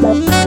Bye.